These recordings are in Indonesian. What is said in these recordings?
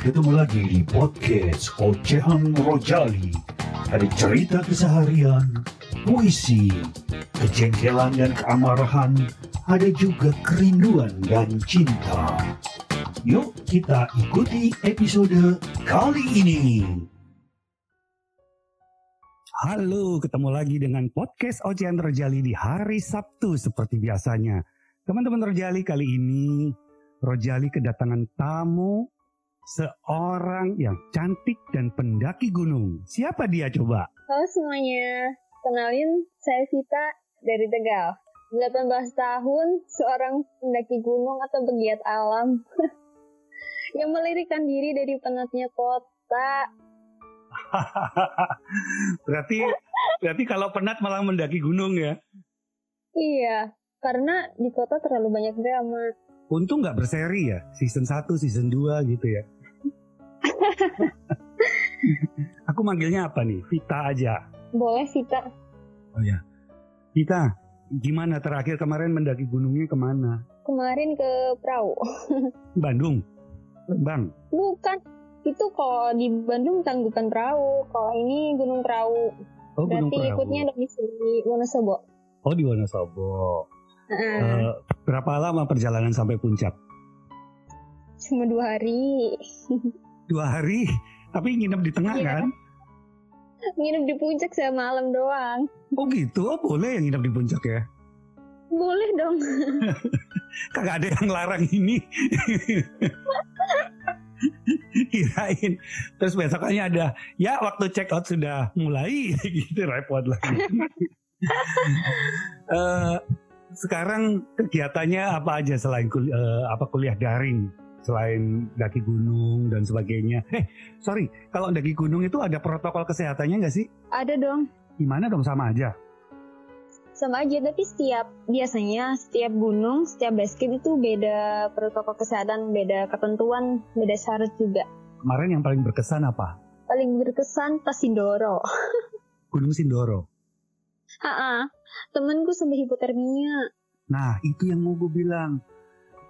Ketemu lagi di podcast Ocehan Rojali. Ada cerita keseharian, puisi, kejengkelan dan keamarahan, ada juga kerinduan dan cinta. Yuk kita ikuti episode kali ini. Halo, ketemu lagi dengan podcast Ocehan Rojali di hari Sabtu seperti biasanya. Teman-teman Rojali kali ini, Rojali kedatangan tamu seorang yang cantik dan pendaki gunung. Siapa dia coba? Halo semuanya, kenalin saya Vita dari Tegal. 18 tahun, seorang pendaki gunung atau pegiat alam yang melirikan diri dari penatnya kota. berarti berarti kalau penat malah mendaki gunung ya? Iya, karena di kota terlalu banyak drama. Untung nggak berseri ya, season 1, season 2 gitu ya. Aku manggilnya apa nih? Vita aja. Boleh Vita. Oh ya. Vita, gimana terakhir kemarin mendaki gunungnya ke mana? Kemarin ke perahu. Bandung? Lembang? Bukan, itu kalau di Bandung tanggupan perahu. Kalau ini Gunung Perahu. Oh, Gunung Berarti Perahu. ikutnya dari di Wonosobo. Oh, di Wonosobo. Heeh. Berapa lama perjalanan sampai puncak? Cuma dua hari. Dua hari, tapi nginep di tengah Iya. kan? Nginep di puncak saya malam doang. Oh gitu, oh boleh yang nginep di puncak ya? Boleh dong. Kagak ada yang larang ini. Kirain. Terus besokannya ada, ya waktu check out sudah mulai, gitu repot lagi. Eh, sekarang kegiatannya apa aja selain kul- eh, apa kuliah daring? Selain daki gunung dan sebagainya. Eh, sorry, kalau daki gunung itu ada protokol kesehatannya nggak sih? Ada dong. Gimana dong sama aja? Sama aja, tapi setiap biasanya setiap gunung, setiap camp itu beda protokol kesehatan, beda ketentuan, beda syarat juga. Kemarin yang paling berkesan apa? Paling berkesan pas Sindoro. Gunung Sindoro. Ha temenku sampai hipotermia. Nah, itu yang mau gue bilang.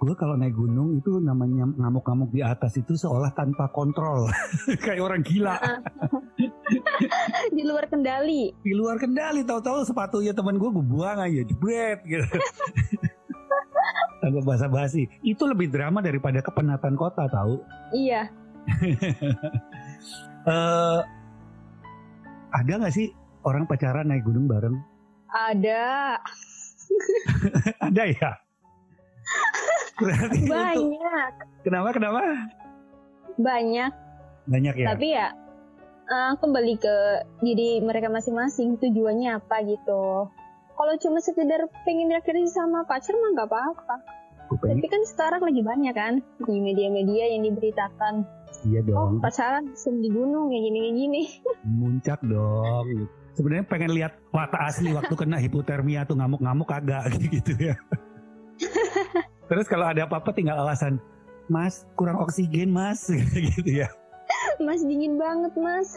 Gue kalau naik gunung itu namanya ngamuk-ngamuk di atas itu seolah tanpa kontrol. Kayak orang gila. Di luar kendali. Di luar kendali, tahu-tahu sepatunya teman gue gue buang aja, jebret gitu. Tanpa basa-basi. Itu lebih drama daripada kepenatan kota tahu. Iya, Eh ada nggak sih orang pacaran naik gunung bareng? ada. ada ya? Berarti itu Banyak. kenapa kenapa? Banyak. Banyak ya. Tapi ya eh, kembali ke diri mereka masing-masing tujuannya apa gitu. Kalau cuma sekedar pengen rekreasi sama pacar mah nggak apa-apa. Tapi kan sekarang lagi banyak kan di media-media yang diberitakan. iya Oh dong. pacaran langsung di gunung kayak gini gini. muncak dong. Sebenarnya pengen lihat watak asli waktu kena hipotermia tuh ngamuk-ngamuk kagak gitu ya. Terus kalau ada apa-apa tinggal alasan, Mas kurang oksigen Mas gitu ya. Mas dingin banget mas.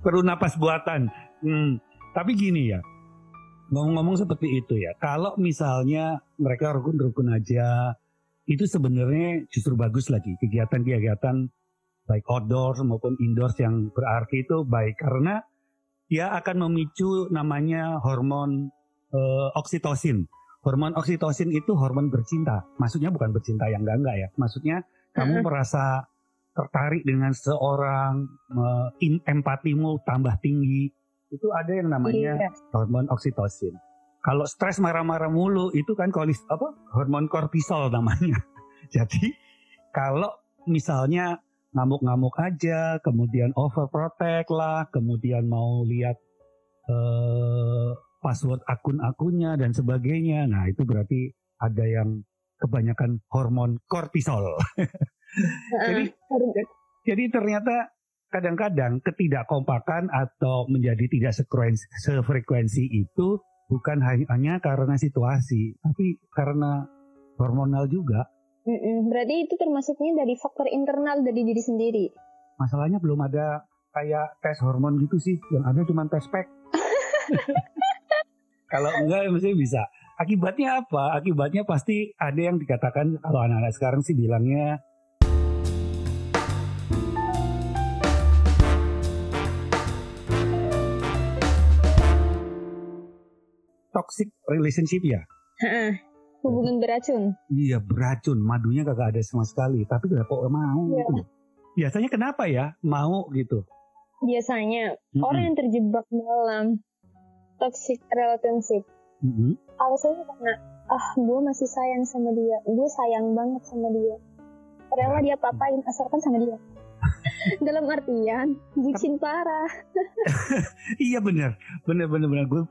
Perlu napas buatan. Hmm. Tapi gini ya, ngomong-ngomong seperti itu ya. Kalau misalnya mereka rukun-rukun aja, itu sebenarnya justru bagus lagi kegiatan-kegiatan baik outdoors maupun indoors yang berarti itu baik karena dia akan memicu namanya hormon eh, oksitosin. Hormon oksitosin itu hormon bercinta. Maksudnya bukan bercinta yang enggak-enggak ya. Maksudnya kamu merasa tertarik dengan seorang, me- in- empatimu tambah tinggi. Itu ada yang namanya Iya. hormon oksitosin. Kalau stres marah-marah mulu itu kan kolis apa hormon kortisol namanya. Jadi kalau misalnya ngamuk-ngamuk aja, kemudian overprotect lah, kemudian mau lihat eh, password akun-akunnya dan sebagainya. Nah itu berarti ada yang kebanyakan hormon kortisol. Jadi jadi ternyata kadang-kadang ketidakkompakan atau menjadi tidak sefrekuensi, sefrekuensi itu bukan hanya karena situasi, tapi karena hormonal juga. Mm-mm. Berarti itu termasuknya dari faktor internal dari diri sendiri. Masalahnya belum ada kayak tes hormon gitu sih, yang ada cuma tes pack. Kalau enggak mesti bisa. Akibatnya apa? Akibatnya pasti ada yang dikatakan kalau anak-anak sekarang sih bilangnya toxic relationship ya. Hubungan beracun. Iya beracun, madunya kagak ada sama sekali. Tapi kenapa kok mau? Iya. gitu. Biasanya kenapa ya mau gitu? Biasanya Mm-mm. orang yang terjebak dalam toxic relationship Mm-mm. alasannya karena ah gue masih sayang sama dia gue sayang banget sama dia rela dia papain asalkan sama dia dalam artian bucin parah Iya benar, benar benar benar. Gue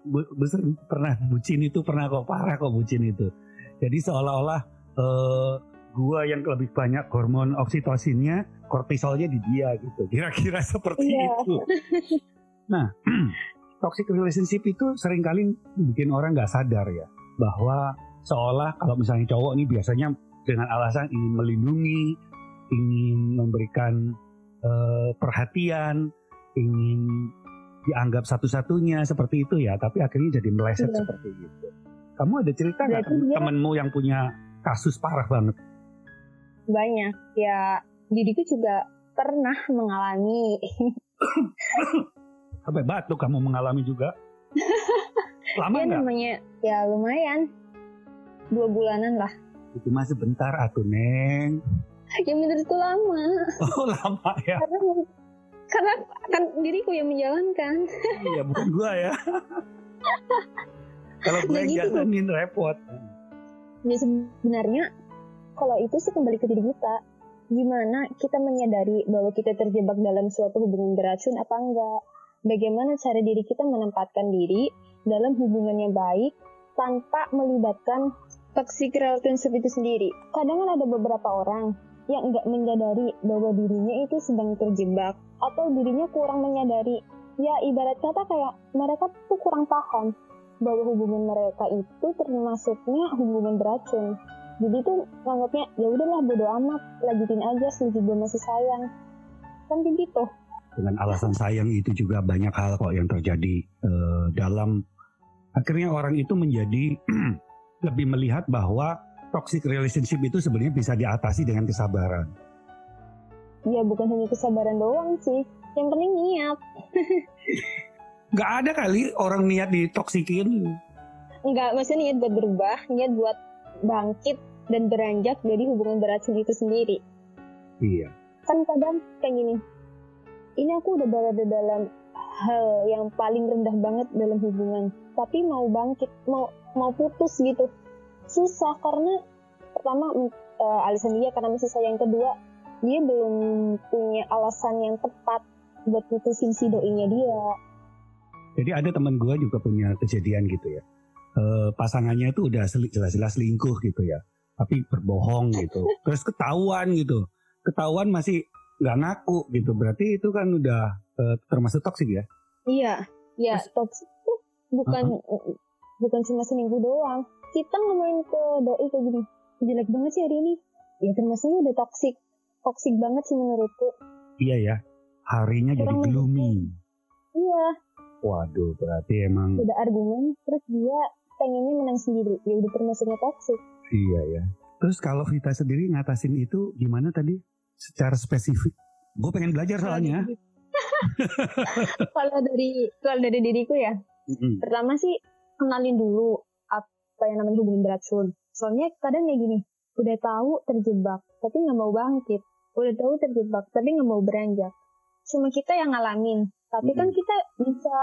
pernah bucin itu pernah kok parah kok bucin itu. Jadi seolah-olah eh gue yang lebih banyak hormon oksitosinnya, kortisolnya di dia gitu. Kira-kira seperti Iya. itu. Nah, toxic relationship itu sering kali bikin orang nggak sadar ya bahwa seolah kalau misalnya cowok nih biasanya dengan alasan ingin melindungi, ingin memberikan eh, perhatian, ingin dianggap satu-satunya seperti itu ya, tapi akhirnya jadi meleset Iya. seperti itu. Kamu ada cerita nggak temenmu yang punya kasus parah banget? banyak ya diriku juga pernah mengalami Sampai batuk kamu mengalami juga? Lama ya nggak? namanya ya lumayan dua bulanan lah Itu masih sebentar atuh neng. ya menurutku lama Oh lama ya? karena karena kan diriku yang menjalankan Iya bukan gua ya. Kalau gue Nah, yang gitu. jalanin repot. ya sebenarnya kalau itu sih kembali ke diri kita. Gimana kita menyadari bahwa kita terjebak dalam suatu hubungan beracun apa enggak? Bagaimana cara diri kita menempatkan diri dalam hubungan yang baik tanpa melibatkan toxic relationship itu sendiri? Kadang kan ada beberapa orang yang enggak menyadari bahwa dirinya itu sedang terjebak atau dirinya kurang menyadari. Ya ibarat kata kayak mereka tuh kurang paham bahwa hubungan mereka itu termasuknya hubungan beracun. Jadi tuh nganggapnya ya udahlah bodo amat, lanjutin aja selagi gue masih sayang. Kan kayak gitu. Dengan alasan sayang itu juga banyak hal kok yang terjadi eh, dalam akhirnya orang itu menjadi lebih melihat bahwa toxic relationship itu sebenarnya bisa diatasi dengan kesabaran. Ya bukan hanya kesabaran doang sih. Yang penting niat. Gak ada kali orang niat ditoksikin. Enggak, maksudnya niat buat berubah, niat buat bangkit dan beranjak dari hubungan beracun itu sendiri. Iya. Kan kadang kayak gini, ini aku udah berada dalam hal yang paling rendah banget dalam hubungan, tapi mau bangkit, mau mau putus gitu, susah karena pertama eh, alasan dia karena masih sayang kedua, dia belum punya alasan yang tepat buat putusin si doinya dia. Jadi ada teman gue juga punya kejadian gitu ya. Eh, pasangannya itu udah jelas-jelas selingkuh gitu ya. Tapi berbohong gitu. Terus ketahuan gitu. Ketahuan masih nggak ngaku gitu. Berarti itu kan udah eh, termasuk toksik ya. Iya, ya toxic itu bukan bukan cuma seminggu doang. Kita ngomongin ke doi kayak gini, jelek banget sih hari ini. Ya termasuknya udah toxic, toxic banget sih menurutku. Iya ya. Harinya jadi Kurang gloomy. Iya, Waduh, berarti emang udah argumen, terus dia pengennya menang sendiri. Ya udah termasuknya toxic. iya ya. Terus kalau Vita sendiri ngatasin itu gimana tadi? Secara spesifik. Gue pengen belajar soalnya. kalau dari kalau dari diriku ya, Mm-mm. pertama sih kenalin dulu apa yang namanya hubungan beracun. Soalnya kadang kayak gini, udah tahu terjebak, tapi nggak mau bangkit. Udah tahu terjebak, tapi nggak mau beranjak. Cuma kita yang ngalamin. Tapi kan kita bisa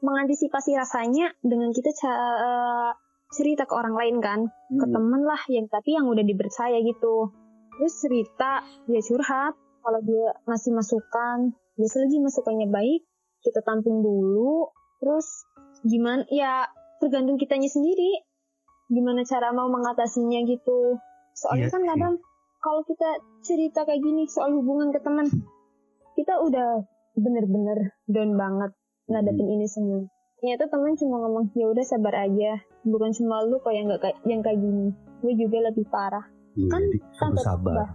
mengantisipasi rasanya dengan kita ca- cerita ke orang lain kan, ke Mm-mm. temen lah yang tapi yang udah dipercaya gitu. Terus cerita, dia curhat, kalau dia ngasih masukan, ya selagi masukannya baik, kita tampung dulu, terus gimana ya tergantung kitanya sendiri. Gimana cara mau mengatasinya gitu. Soalnya Iya kan kadang kalau kita cerita kayak gini soal hubungan ke teman kita udah bener-bener down banget ngadepin Hmm. ini semua ternyata teman cuma ngomong ya udah sabar aja bukan cuma lu kok yang nggak kayak yang kayak gini gue juga lebih parah Iya, Kan sampai sabar. tambah.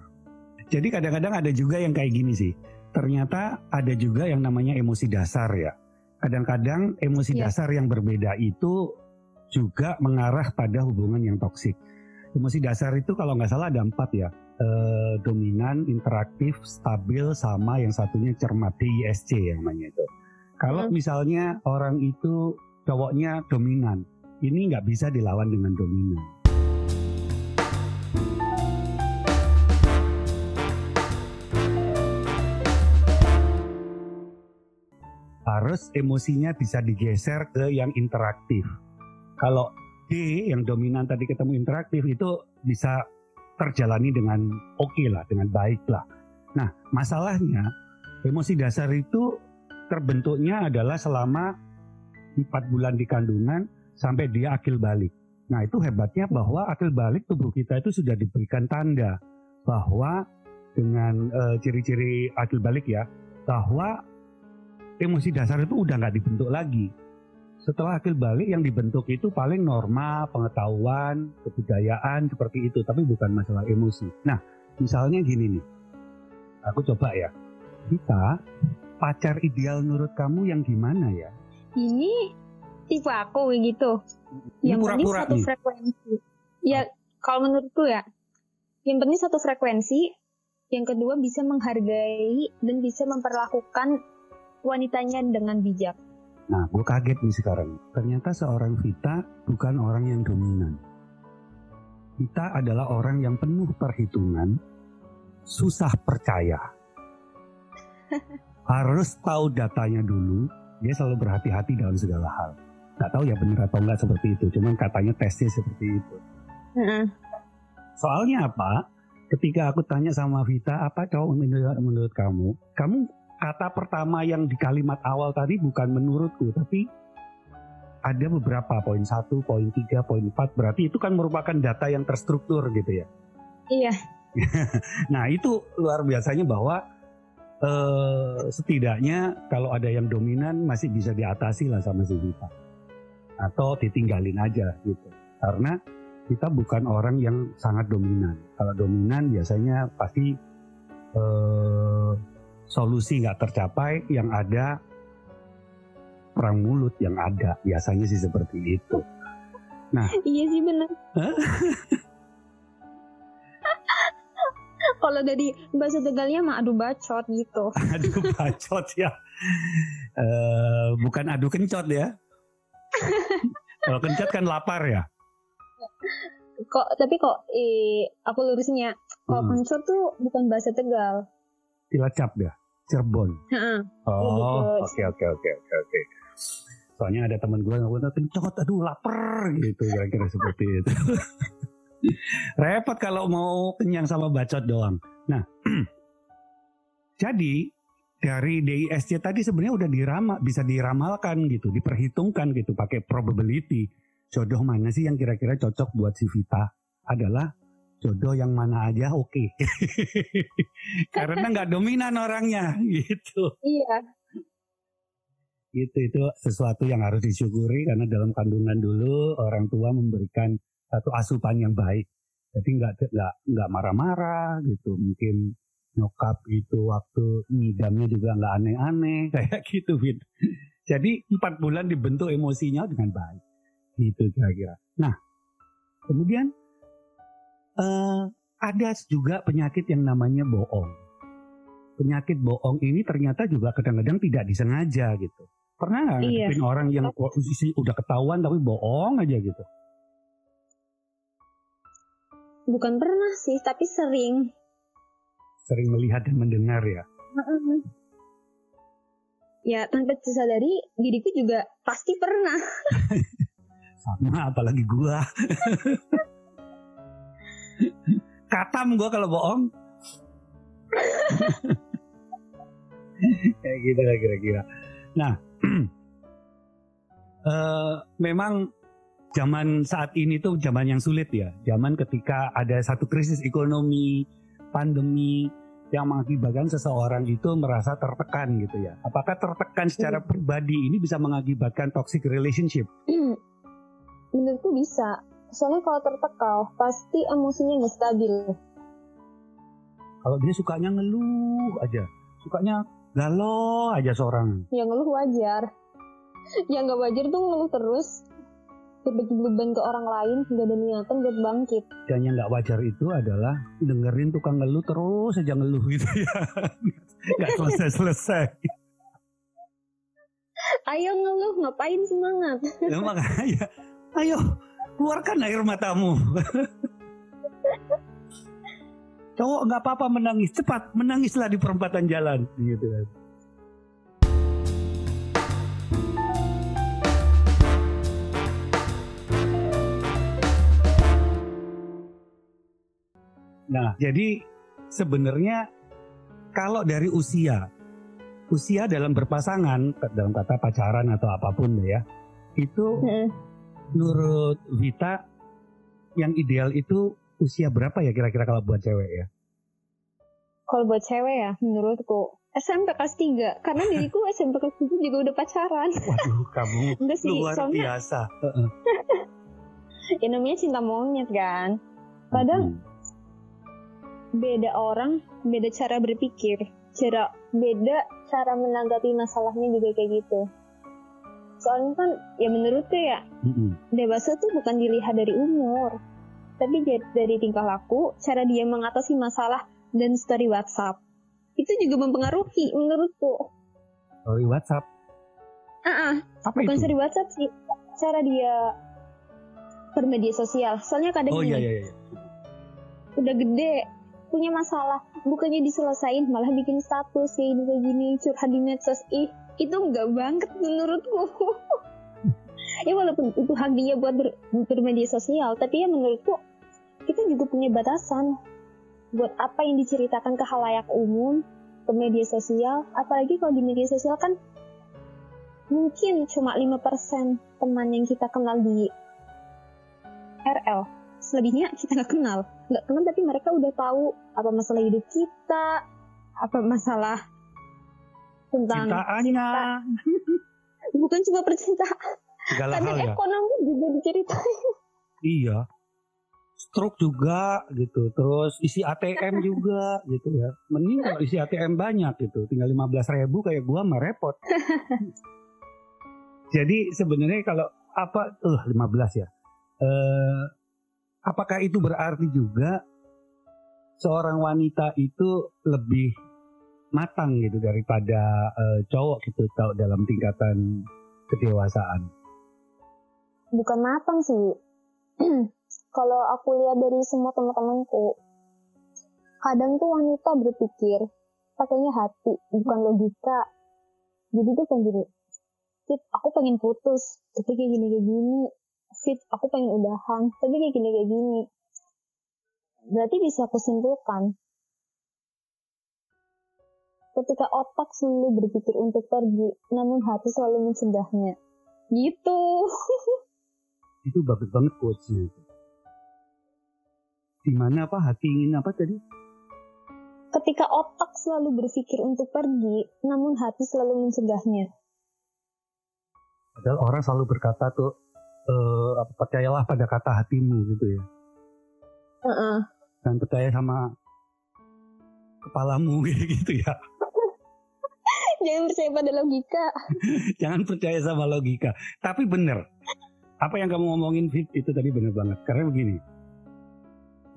Jadi kadang-kadang ada juga yang kayak gini sih. Ternyata ada juga yang namanya emosi dasar ya. Kadang-kadang emosi Iya. dasar yang berbeda itu juga mengarah pada hubungan yang toksik. Emosi dasar itu kalau nggak salah ada empat ya, eh, dominan, interaktif, stabil, sama yang satunya cermat DISC yang namanya itu. Kalau Hmm. misalnya orang itu cowoknya dominan, ini nggak bisa dilawan dengan dominan. Harus emosinya bisa digeser ke yang interaktif. Kalau D yang dominan tadi ketemu interaktif itu bisa terjalani dengan oke lah, dengan baik lah. Nah, masalahnya emosi dasar itu terbentuknya adalah selama empat bulan di kandungan sampai dia akil balik. Nah, itu hebatnya bahwa akil balik tubuh kita itu sudah diberikan tanda bahwa dengan eh, ciri-ciri akil balik ya, bahwa emosi dasar itu udah nggak dibentuk lagi. Setelah akil balik yang dibentuk itu paling norma, pengetahuan, kebudayaan seperti itu, tapi bukan masalah emosi. Nah, misalnya gini nih, aku coba ya, kita pacar ideal menurut kamu yang gimana ya? Ini tipe aku gitu. Ini Yang penting satu nih. frekuensi. Ya, kalau menurutku ya, yang penting satu frekuensi. Yang kedua bisa menghargai dan bisa memperlakukan wanitanya dengan bijak. Nah, gue kaget nih sekarang. Ternyata seorang Vita bukan orang yang dominan. Vita adalah orang yang penuh perhitungan, susah percaya. Harus tahu datanya dulu, dia selalu berhati-hati dalam segala hal. Gak tahu ya benar atau enggak seperti itu, cuman katanya tesnya seperti itu. Soalnya apa? Ketika aku tanya sama Vita, apa cowok menurut, menurut kamu? Kamu kata pertama yang di kalimat awal tadi bukan menurutku, tapi ada beberapa poin satu, poin tiga, poin empat. Berarti itu kan merupakan data yang terstruktur gitu ya. Iya. Nah itu luar biasanya bahwa eh, setidaknya kalau ada yang dominan masih bisa diatasi lah sama si Vita. Atau ditinggalin aja gitu. Karena kita bukan orang yang sangat dominan. Kalau dominan biasanya pasti eh, solusi nggak tercapai, yang ada perang mulut yang ada. Biasanya sih seperti itu. Iya sih benar. Kalau dari bahasa Tegalnya mah adu bacot gitu. Aduh bacot ya. Eh, bukan adu kencot ya. Kalau kencot kan lapar ya. Kok tapi kok eh, aku lurusnya kok Hmm. kencot tuh bukan bahasa Tegal. Cilacap ya. Cirebon. Heeh. Oh, Lebih oke oke oke oke oke. Soalnya ada teman gue yang ngomong kencot, aduh lapar gitu kira-kira seperti itu. Repot kalau mau kenyang sama bacot doang. Nah, jadi dari DISC tadi sebenarnya udah diramal, bisa diramalkan gitu, diperhitungkan gitu pakai probability. Jodoh mana sih yang kira-kira cocok buat si Vita? Adalah jodoh yang mana aja oke. Karena nggak dominan orangnya gitu. Iya. itu itu sesuatu yang harus disyukuri karena dalam kandungan dulu orang tua memberikan satu asupan yang baik. Jadi nggak nggak nggak marah-marah gitu. Mungkin nyokap itu waktu ngidamnya juga nggak aneh-aneh kayak gitu Fit jadi empat bulan dibentuk emosinya dengan baik. Gitu kira-kira. Nah kemudian eh, ada juga penyakit yang namanya bohong penyakit bohong ini ternyata juga kadang-kadang tidak disengaja gitu pernah nggak Iya. ngadepin orang yang posisi udah ketahuan tapi bohong aja gitu Bukan pernah sih, tapi sering. sering melihat dan mendengar ya. Ya, tanpa disadari diriku juga pasti pernah. sama apalagi gua katam gua kalau bohong. Kayak gitu lah kira-kira. Nah eh, memang zaman saat ini tuh zaman yang sulit ya. Zaman ketika ada satu krisis ekonomi pandemi yang mengakibatkan seseorang itu merasa tertekan gitu ya. Apakah tertekan secara pribadi ini bisa mengakibatkan toxic relationship? Menurutku bisa. Soalnya kalau tertekal, pasti emosinya nggak stabil. Kalau dia sukanya ngeluh aja, sukanya galau aja seorang. Ya ngeluh wajar. Yang nggak wajar tuh ngeluh terus. berbagi beban ke orang lain nggak ada niatan buat bangkit Dan yang nggak wajar itu adalah dengerin tukang ngeluh terus aja ngeluh gitu ya. Nggak selesai-selesai. ayo ngeluh ngapain semangat Ya, makanya, ayo keluarkan air matamu. Cowok nggak apa-apa menangis, cepat menangislah di perempatan jalan, gitu kan. Nah, jadi sebenarnya kalau dari usia, usia dalam berpasangan, dalam kata pacaran atau apa pun ya, itu Heeh. Menurut Vita yang ideal itu usia berapa ya kira-kira kalau buat cewek ya? kalau buat cewek ya menurutku SMP kelas 3 karena diriku SMP kelas 3 juga udah pacaran Waduh, kamu sih luar soalnya biasa. Heeh. ya namanya cinta monyet kan kadang Hmm. beda orang beda cara berpikir cara beda cara menanggapi masalahnya juga kayak gitu soalnya kan ya menurutku ya Mm-mm. dewasa tuh bukan dilihat dari umur tapi dari tingkah laku cara dia mengatasi masalah dan story WhatsApp itu juga mempengaruhi menurutku Story WhatsApp. ah Apa bukan itu? story WhatsApp sih cara dia bermedia sosial soalnya kadang Oh gini, iya iya iya. udah gede punya masalah bukannya diselesain malah bikin status kayak gini kayak gini curhat di medsos ih itu enggak banget menurutku. Ya walaupun itu hak dia buat ber- bermedia sosial tapi ya menurutku kita juga punya batasan buat apa yang diceritakan ke halayak umum ke media sosial. Apalagi kalau di media sosial kan mungkin cuma 5% teman yang kita kenal di RL selebihnya kita nggak kenal. Nggak kenal tapi mereka udah tahu apa masalah hidup kita apa masalah tentang Cintaannya, bukan cuma percintaan segala kadang hal ya. ekonomi juga diceritain Iya. Stroke juga gitu. Terus isi ATM juga gitu ya. Mending kalau isi ATM banyak gitu. Tinggal 15 ribu kayak gua mah repot. Jadi sebenarnya kalau apa eh 15 ya. Eh apakah itu berarti juga seorang wanita itu lebih matang gitu daripada eh, cowok gitu tau dalam tingkatan kedewasaan? bukan matang sih. Kalau aku lihat dari semua teman-temanku kadang tuh wanita berpikir pakainya hati bukan logika. Jadi tuh kayak gini fit aku pengen putus tapi kayak gini kayak gini. Fit aku pengen udahan tapi kayak gini kayak gini. Berarti bisa aku simpulkan ketika otak selalu berpikir untuk pergi namun hati selalu mencegahnya gitu itu bagus banget quotesnya itu. Di mana apa hati ingin apa tadi? Ketika otak selalu berpikir untuk pergi, namun hati selalu mencegahnya. Padahal orang selalu berkata tuh apa, percayalah pada kata hatimu gitu ya. Heeh. Dan percaya sama kepalamu gitu ya. Jangan percaya pada logika. Jangan percaya sama logika. Tapi bener. Apa yang kamu ngomongin Fit itu tadi bener banget. Karena begini.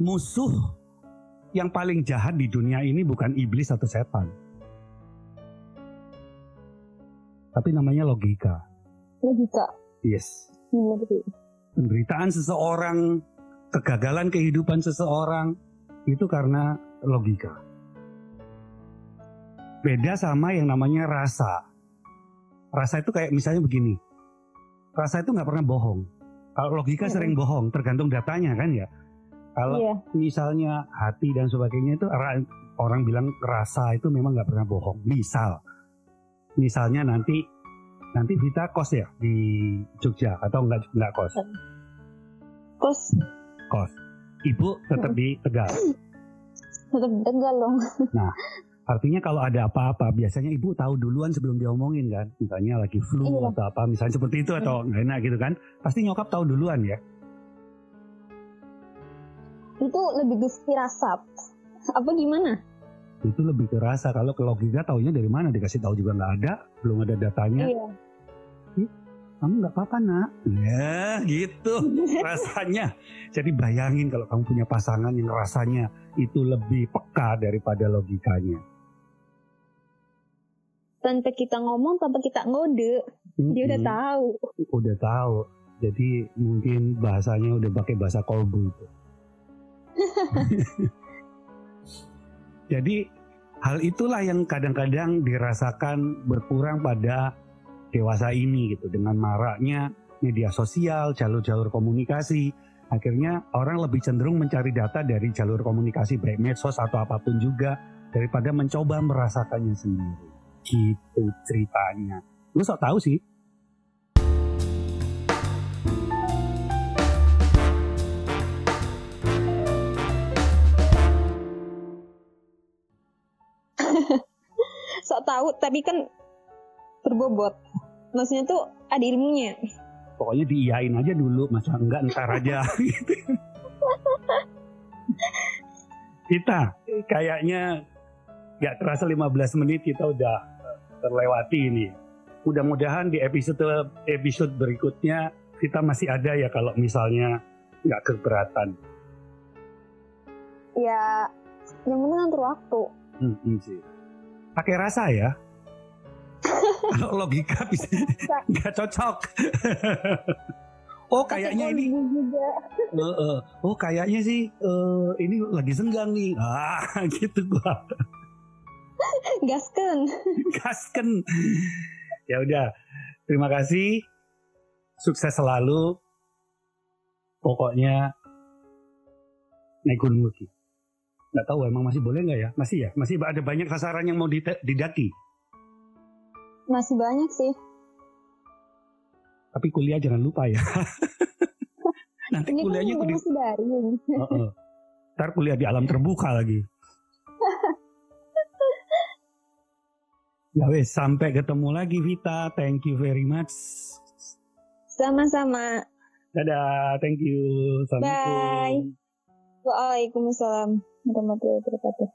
Musuh yang paling jahat di dunia ini bukan iblis atau setan. Tapi namanya logika. Logika. Yes. Sih. penderitaan seseorang, kegagalan kehidupan seseorang itu karena logika. Beda sama yang namanya rasa. Rasa itu kayak misalnya begini. Rasa itu nggak pernah bohong. Kalau logika Mm-mm. sering bohong, tergantung datanya kan ya. Kalau Iya. misalnya hati dan sebagainya itu ra- orang bilang rasa itu memang nggak pernah bohong. Misal, misalnya nanti nanti Vita kos ya di Jogja atau nggak nggak kos? Terus kos. Ibu tetap di Tegal. tetap tegal dong. Artinya kalau ada apa-apa, biasanya ibu tahu duluan sebelum diomongin kan. Misalnya lagi flu Iya. atau apa, misalnya seperti itu atau nggak enak gitu kan. Pasti nyokap tahu duluan ya. Itu lebih ke firasat. Apa gimana? Itu lebih kerasa. Kalau ke logika taunya dari mana? Dikasih tahu juga nggak ada, belum ada datanya. Iya. kamu nggak apa-apa nak. Ya gitu rasanya. Jadi bayangin kalau kamu punya pasangan yang rasanya itu lebih peka daripada logikanya. Tanpa kita ngomong, tanpa kita ngode, dia udah tahu. Udah tahu. Jadi mungkin bahasanya udah pakai bahasa kolbu itu. Jadi hal itulah yang kadang-kadang dirasakan berkurang pada dewasa ini gitu dengan maraknya media sosial, jalur-jalur komunikasi. Akhirnya orang lebih cenderung mencari data dari jalur komunikasi baik medsos atau apa pun juga daripada mencoba merasakannya sendiri. Gitu ceritanya. Lu sok tahu sih. Sok tahu, tapi kan berbobot. Maksudnya tuh ada ilmunya. Pokoknya diiyain aja dulu, masa enggak ntar aja. gitu. kita kayaknya nggak terasa 15 menit kita udah terlewati ini. Mudah-mudahan di episode episode berikutnya kita masih ada ya kalau misalnya nggak keberatan. Ya, yang penting ngatur waktu. Hmm, hmm sih. Pakai rasa ya. kalau logika bisa nggak cocok. oh kayaknya ini oh kayaknya sih eh, ini lagi senggang nih. Ah, gitu gua. Gasken. Gasken. ya udah. Terima kasih. Sukses selalu. Pokoknya naik gunung lagi. Nggak tahu emang masih boleh nggak ya? Masih ya? Masih ada banyak sasaran yang mau didaki. Masih banyak sih. Tapi kuliah jangan lupa ya. Nanti Ini kan kuliahnya di, masih daring. Heeh. Ntar kuliah di alam terbuka lagi. Ya wes, sampai ketemu lagi Vita. Thank you very much. Sama-sama. Dadah, thank you. Assalamualaikum. Bye. Waalaikumsalam warahmatullahi wabarakatuh.